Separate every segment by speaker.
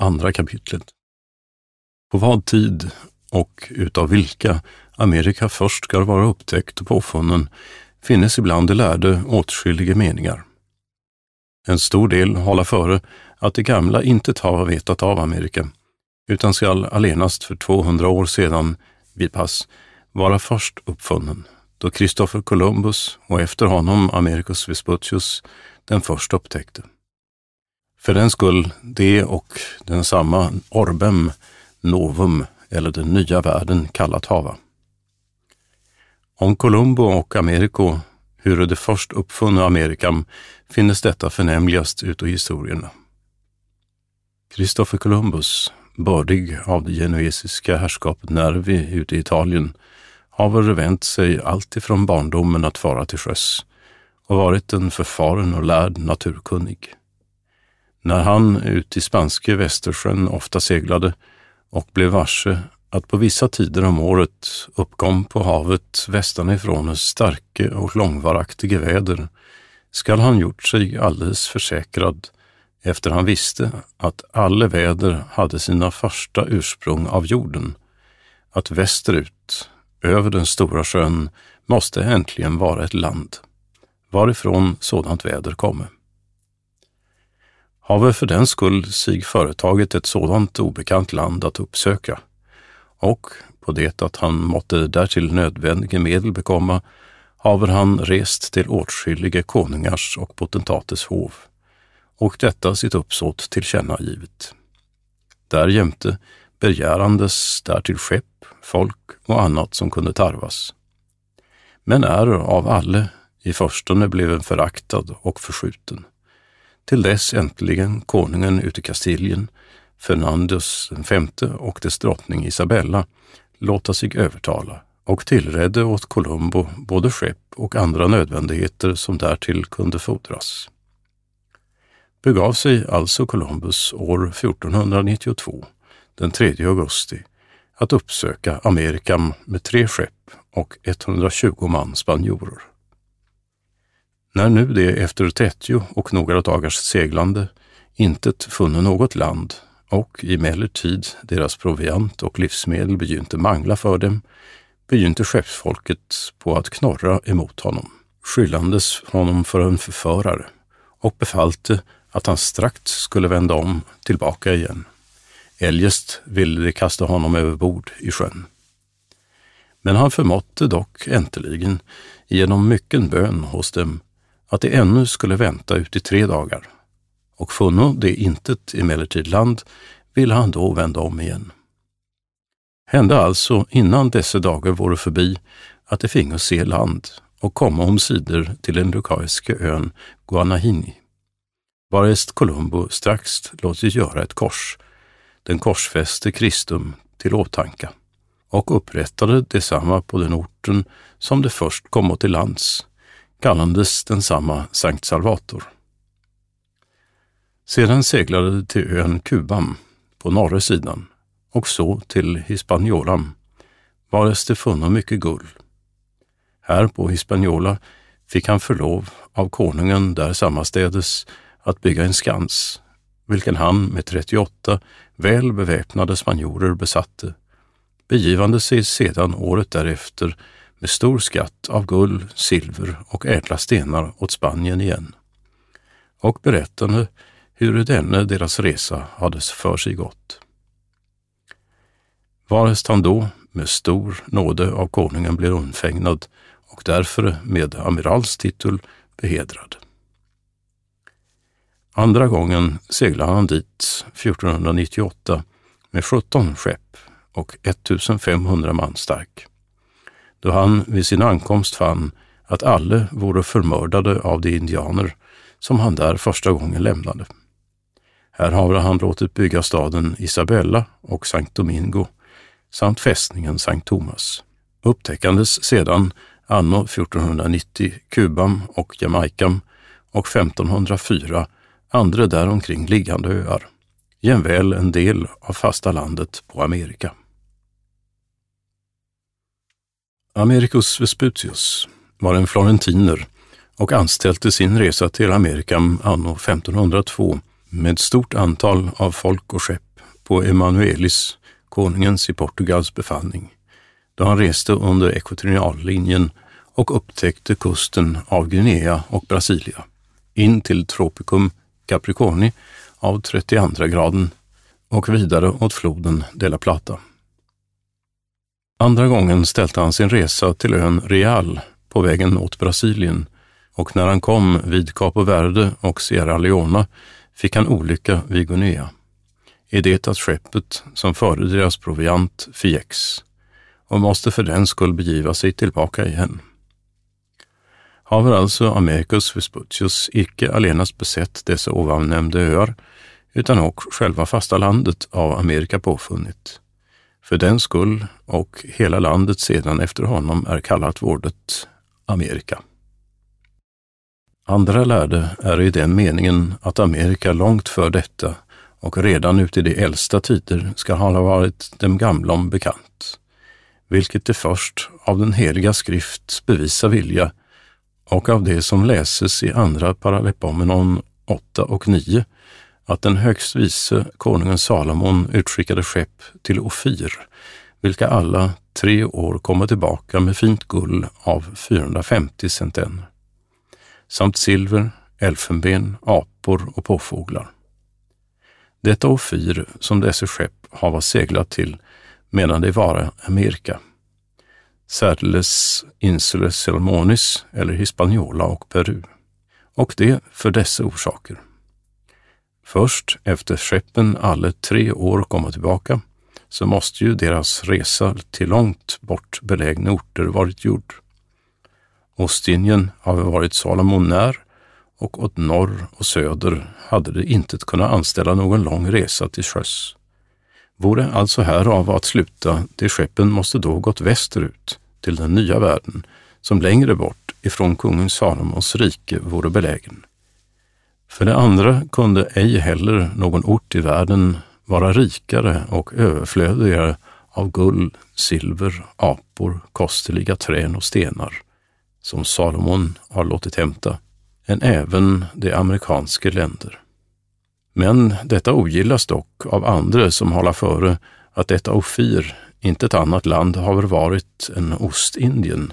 Speaker 1: Andra kapitlet. På vad tid och utav vilka Amerika först ska vara upptäckt och påfunnen finnes ibland de lärde åtskilliga meningar. En stor del hålla före att de gamla inte har vetat av Amerika, utan skall allenast för 200 år sedan, vid pass, vara först uppfunnen, då Kristoffer Columbus och efter honom Americus Vespucius den först upptäckte. För den skull det och den samma orbem novum, eller den nya världen, kallat hava. Om Columbo och Americo, hur det först uppfunna Amerikam, finnes detta förnämligast utav historierna. Kristoffer Columbus, bördig av det genuesiska herrskapet Nervi ute i Italien, har vänt sig alltifrån barndomen att fara till sjöss och varit en förfaren och lärd naturkunnig. När han ut i spanske Västersjön ofta seglade och blev varse att på vissa tider om året uppkom på havet västanifrån starke och långvaraktige väder, skall han gjort sig alldeles försäkrad efter han visste att alla väder hade sina första ursprung av jorden, att västerut, över den stora sjön, måste äntligen vara ett land, varifrån sådant väder komme haver för den skull sig företaget ett sådant obekant land att uppsöka, och på det att han måtte därtill nödvändiga medel bekomma, haver han rest till åtskilliga konungars och potentates hov, och detta sitt uppsåt tillkännagivet. Därjämte begärandes därtill skepp, folk och annat som kunde tarvas. Men är av alle i förstone blev föraktad och förskjuten. Till dess äntligen konungen ute i Kastiljen Fernandus V och dess drottning Isabella låta sig övertala och tillredde åt Colombo både skepp och andra nödvändigheter som därtill kunde fordras. Begav sig alltså Columbus år 1492, den 3 augusti, att uppsöka Amerikam med tre skepp och 120 man spanjorer. När nu det efter 30 och några dagars seglande intet funne något land och emellertid deras proviant och livsmedel begynte mangla för dem, begynte skeppsfolket på att knorra emot honom, skyllandes honom för en förförare och befallte att han strax skulle vända om tillbaka igen. Eljest ville de kasta honom överbord i sjön. Men han förmåtte dock äntligen genom mycken bön hos dem att de ännu skulle vänta ut i tre dagar och funno det intet emellertid land ville han då vända om igen. Hände alltså innan dessa dagar vore förbi att de fingo se land och komma omsider till den lukaiska ön Guanahini, varest Columbo strax låtit göra ett kors, den korsfäste Kristum till åtanka och upprättade detsamma på den orten som det först kommo till lands, kallandes densamma Sankt Salvator. Sedan seglade de till ön Kubam på norra sidan och så till Hispaniola, vares det funno mycket guld. Här på Hispaniola fick han förlov av konungen där sammastädes att bygga en skans, vilken han med 38 väl beväpnade spanjorer besatte, begivande sig sedan året därefter med stor skatt av guld, silver och ädla stenar åt Spanien igen. Och berättande hur denne deras resa hade för sig gått. Varest han då med stor nåde av konungen blev undfägnad och därför med amiralstitel behedrad. Andra gången seglade han dit 1498 med 17 skepp och 1500 man stark. Då han vid sin ankomst fann att alla vore förmördade av de indianer som han där första gången lämnade. Här har han låtit bygga staden Isabella och Sankt Domingo samt fästningen Sankt Thomas. Upptäckandes sedan anno 1490 Kubam och Jamaikam och 1504 andra däromkring liggande öar, jämväl en del av fasta landet på Amerika. Americus Vespucius var en florentiner och anställde sin resa till Amerika anno 1502 med stort antal av folk och skepp på Emanuelis, konungens i Portugals befallning, då han reste under ekvatoriallinjen och upptäckte kusten av Guinea och Brasilia in till Tropicum Capricorni av 32 graden och vidare åt floden de la Plata. Andra gången ställde han sin resa till ön Real på vägen mot Brasilien och när han kom vid Capo Verde och Sierra Leona fick han olycka vid Guinea, i det att skeppet som förde deras proviant förgäcks och måste för den skull begiva sig tillbaka igen. Haver alltså Americus Vespucius icke allenast besett dessa ovannämnda öar, utan också själva fasta landet av Amerika påfunnit. För den skull och hela landet sedan efter honom är kallat vårdet Amerika. Andra lärde är i den meningen att Amerika långt för detta och redan ut i de äldsta tider ska ha varit dem gamla om bekant, vilket det först av den heliga skrift bevisa vilja och av det som läses i andra Paralepomenon 8 och 9 att den högst vise konungen Salomon utskickade skepp till Ofir, vilka alla tre år kommer tillbaka med fint guld av 450 centen, samt silver, elfenben, apor och påfåglar. Detta Ofir som dessa skepp hava seglat till medan de vara Amerika, särdeles Insules Salomonis eller Hispaniola och Peru, och det för dessa orsaker. Först efter skeppen alla tre år komma tillbaka så måste ju deras resa till långt bort belägna orter varit gjord. Ostindien hade varit Salomon när och åt norr och söder hade det inte kunnat anställa någon lång resa till sjöss. Vore alltså härav att sluta, de skeppen måste då gått västerut till den nya världen, som längre bort ifrån kungen Salomos rike vore belägen. För det andra kunde ej heller någon ort i världen vara rikare och överflödigare av guld, silver, apor, kosteliga trän och stenar, som Salomon har låtit hämta, än även de amerikanska länder. Men detta ogillas dock av andra som håller före att detta Ofir inte ett annat land har varit än Ostindien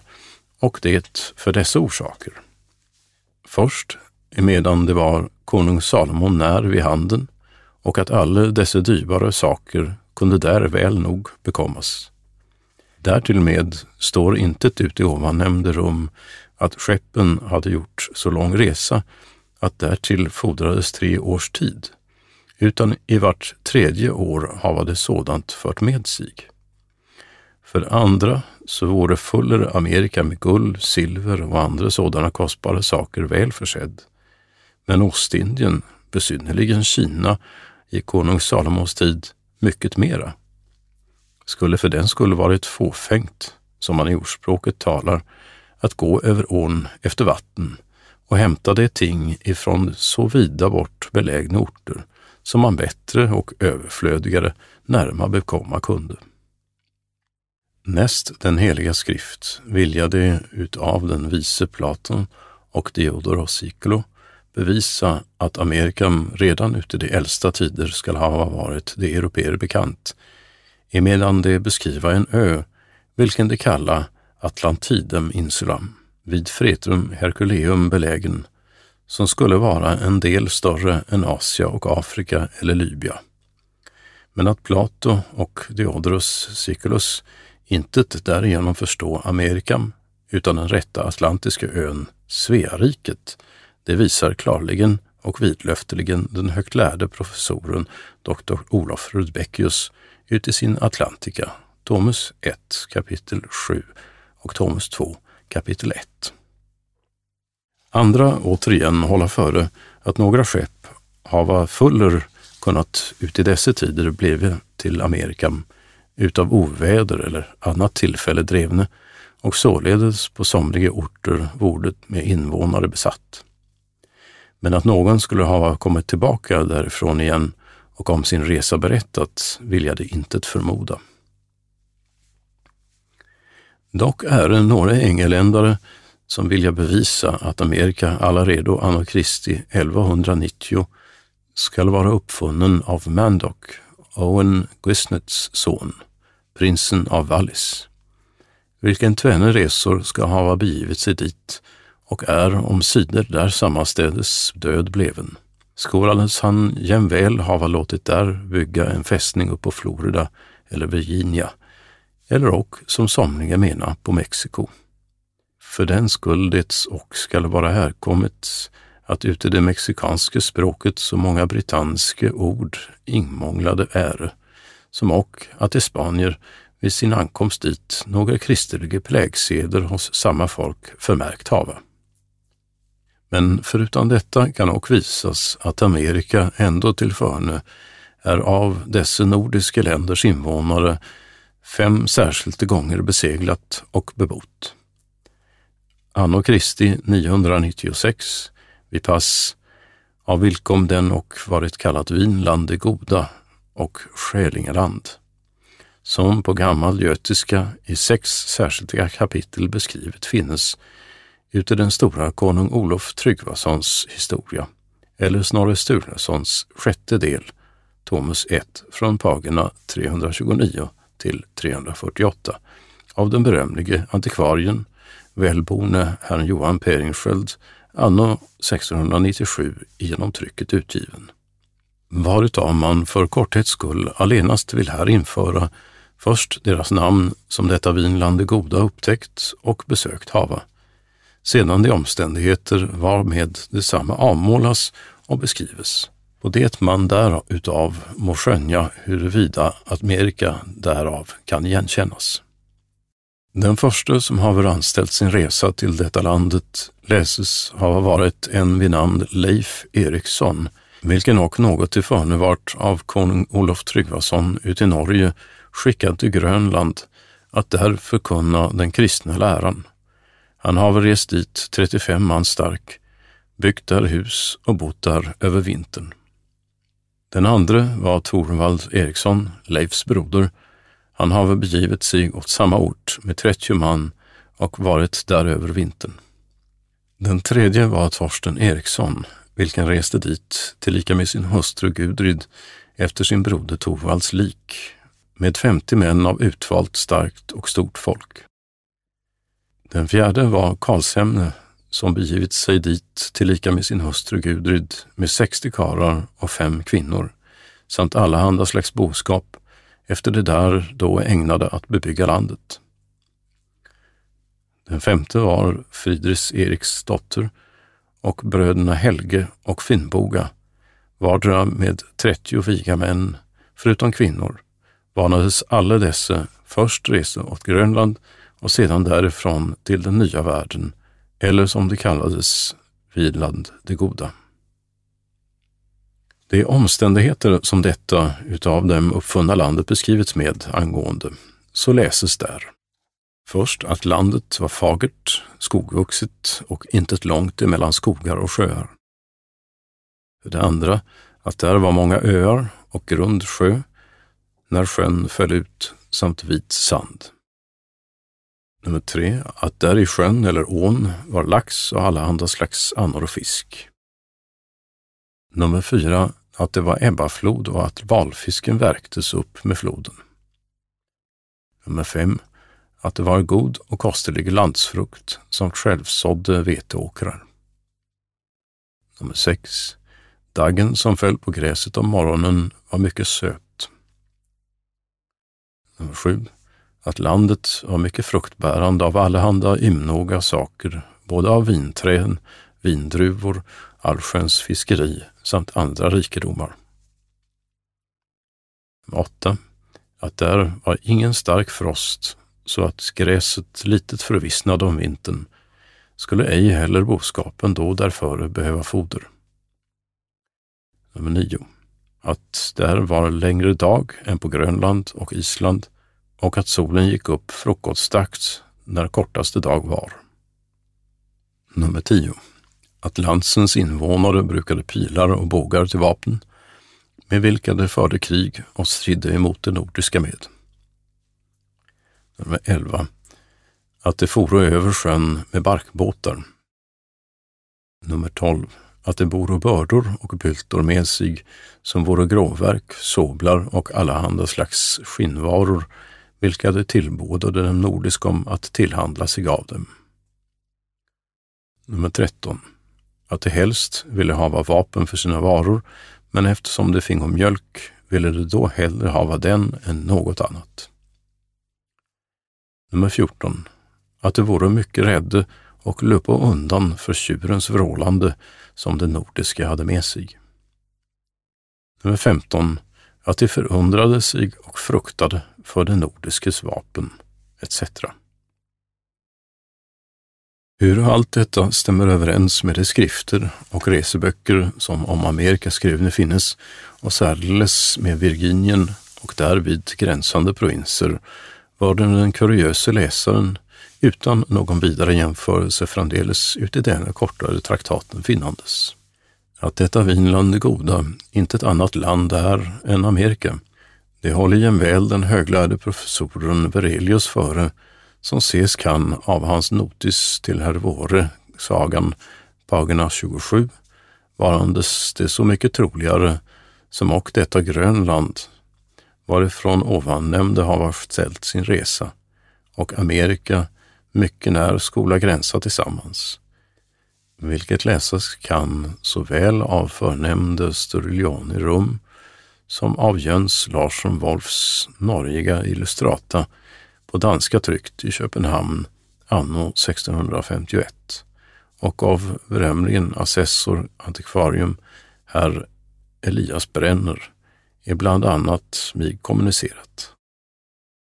Speaker 1: och det för dessa orsaker. Först emedan det var konung Salomon när vid handen och att alla dessa dyrbara saker kunde där väl nog bekommas. Därtill med står intet ute i ovannämnde rum att skeppen hade gjort så lång resa att därtill fordrades tre års tid, utan i vart tredje år havade sådant fört med sig. För andra så vore fuller Amerika med guld, silver och andra sådana kostbara saker väl försedd. Men Ostindien, besynnerligen Kina, i konung Salomos tid mycket mera. Skulle för den skull varit fåfängt, som man i ordspråket talar, att gå över ån efter vatten och hämta det ting ifrån så vida bort belägna orter som man bättre och överflödigare närma bekomma kunde. Näst den heliga skrift vilja det utav den vise Platon och Diodoros Sikolo bevisa att Amerika redan ute de äldsta tider skall ha varit de europeer bekant, emedan de beskriva en ö, vilken de kalla Atlantidem Insulam, vid Fretrum Herculeum belägen, som skulle vara en del större än Asia och Afrika eller Libya. Men att Plato och Diodorus Siculus intet därigenom förstå Amerikam, utan den rätta atlantiska ön Sveariket, det visar klarligen och vidlöfteligen den högt lärde professoren Dr. Olof Rudbeckius ut i sin Atlantica, Tomus 1 kapitel 7 och Tomus 2 kapitel 1. Andra återigen hålla före att några skepp hava fuller kunnat ut i dessa tider blivit till Amerika utav oväder eller annat tillfälle drevne och således på somliga orter vordet med invånare besatt. Men att någon skulle ha kommit tillbaka därifrån igen och om sin resa berättat vill jag det intet förmoda. Dock är det några engeländare som vilja bevisa att Amerika allaredo anno Christi 1190 skall vara uppfunnen av Mandock Owen Gwisnets son, prinsen av Wallis, vilken tvenne resor ska hava begivit sig dit och är omsider där sammanstädes död bleven. Skorales han jämväl hava låtit där bygga en fästning upp på Florida eller Virginia, eller och, som somliga mena, på Mexiko. För den skull det och skall vara härkommet att ute det mexikanske språket så många brittanske ord inmånglade är, som och att de spanier vid sin ankomst dit några kristelige plägseder hos samma folk förmärkt hava. Men förutom detta kan också visas att Amerika ändå till förne är av dessa nordiska länders invånare fem särskilt gånger beseglat och bebott. Anno Kristi 996 vid pass av vilkom den och varit kallat Vinland det goda och Skälingeland, som på gammal götiska i sex särskilda kapitel beskrivet finnes uti den stora konung Olof Tryggvasons historia, eller Snorre Sturlasons sjätte del, Tomus 1, från pagina 329 till 348, av den berömlige antikvarien, välborne herrn Johan Peringsköld, anno 1697 genom trycket utgiven. Varutav man för korthets skull allenast vill här införa först deras namn som detta Vinland det goda upptäckt och besökt hava, sedan de omständigheter varmed detsamma avmålas och beskrives. på det man därutav må skönja huruvida att Amerika därav kan igenkännas. Den första som haver anställt sin resa till detta landet läses ha varit en vid namn Leif Eriksson, vilken och något till förnevart av konung Olof Tryggvason ut i Norge skickad till Grönland att där förkunna den kristna läran. Han har rest dit 35 man stark, byggt där hus och bott där över vintern. Den andra var Torvald Eriksson, Leifs broder. Han har begivit sig åt samma ort med 30 man och varit där över vintern. Den tredje var Torsten Eriksson, vilken reste dit tillika med sin hustru Gudrid efter sin broder Torvalds lik, med 50 män av utvalt starkt och stort folk. Den fjärde var Karlshemne som begivit sig dit tillika med sin hustru Gudryd med 60 karar och fem kvinnor samt alla andra slags boskap efter det där då ägnade att bebygga landet. Den femte var Fridris Eriks dotter och bröderna Helge och Finnboga, vardera med 30 viga män, förutom kvinnor, vanades alla dessa först resa åt Grönland och sedan därifrån till den nya världen, eller som det kallades, Vidland det goda. Det är omständigheter som detta utav dem uppfunna landet beskrivits med angående, så läses där. Först att landet var fagert, skogvuxet och intet långt emellan skogar och sjöar. För det andra att där var många öar och grund sjö, när sjön föll ut, samt vit sand. Nummer tre, att där i sjön eller ån var lax och alla andra slags annor och fisk. Nummer fyra, att det var ebbaflod och att valfisken värktes upp med floden. Nummer fem, att det var god och kostelig landsfrukt som självsådde veteåkrar. Nummer sex, daggen som föll på gräset om morgonen var mycket söt. Nummer sju, att landet var mycket fruktbärande av allehanda ymnoga saker, både av vinträn, vindruvor, allsköns fiskeri samt andra rikedomar. 8. Att där var ingen stark frost så att gräset litet förvissnade om vintern skulle ej heller boskapen då därför behöva foder. Nummer 9. Att där var längre dag än på Grönland och Island och att solen gick upp frukostdags när kortaste dag var. Nummer 10. Att landsens invånare brukade pilar och bågar till vapen, med vilka de förde krig och stridde emot det nordiska med. Nummer 11. Att de foro över sjön med barkbåtar. Nummer 12. att de boro bördor och byltor med sig, som vore gråverk, soblar och allehanda slags skinnvaror, vilka de tillbådade dem nordisk om att tillhandla sig av dem. Nummer 13. Att de helst ville hava vapen för sina varor, men eftersom de fingo mjölk ville de då hellre hava den än något annat. Nummer 14. Att de vore mycket rädde och löpa undan för tjurens vrålande som den nordiska hade med sig. Nummer 15. Att de förundrade sig och fruktade för den nordiskes vapen, etc. Hur allt detta stämmer överens med de skrifter och reseböcker som om Amerika skrivna finnes och särdeles med Virginien och därvid gränsande provinser var den kuriöse läsaren utan någon vidare jämförelse framdeles uti denna kortare traktaten finnandes. Att detta Vinland är goda inte ett annat land är än Amerika, det håller jämväl den höglärde professoren Verelius före, som ses kan av hans notis till herr Våre, sagan, pagina 27, varandes det så mycket troligare som och detta Grönland, varifrån ovan nämnde har ställt sin resa, och Amerika mycket när skola gränsa tillsammans, vilket läsas kan såväl av förnämnde Sturlion i Rum som av Jöns Larsson Wolfs norriga Illustrata på danska tryckt i Köpenhamn anno 1651 och av berömligen assessor antikvarium herr Elias Brenner är bland annat mig kommunicerat.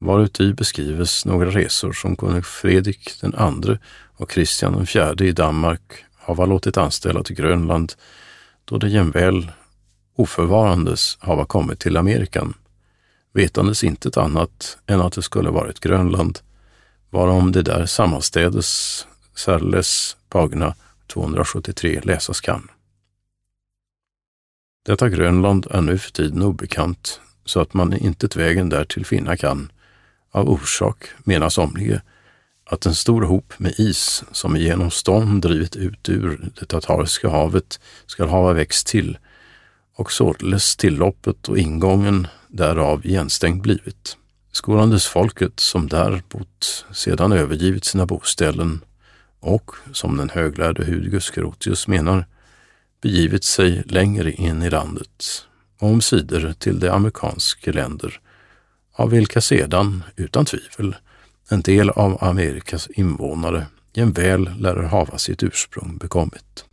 Speaker 1: Varuti beskrives några resor som konung Fredrik den andre och Kristian den fjärde i Danmark hava låtit anställa till Grönland, då det jämväl oförvarandes hava kommit till Amerikan, vetandes intet annat än att det skulle varit Grönland, varom det där sammanstädes särles pagna 273 läsas kan. Detta Grönland är nu för tiden obekant, så att man intet vägen därtill finna kan, av orsak, menar somlige, att en stor hop med is som genom storm drivit ut ur det tatariska havet skall hava växt till och således tilloppet och ingången därav igenstängd blivit. Skolandes folket som där bott sedan övergivit sina boställen och, som den höglärde Hudgus Grotius menar, begivit sig längre in i landet, om sidor till de amerikanska länder av vilka sedan, utan tvivel, en del av Amerikas invånare jämväl lär hava sitt ursprung bekommit.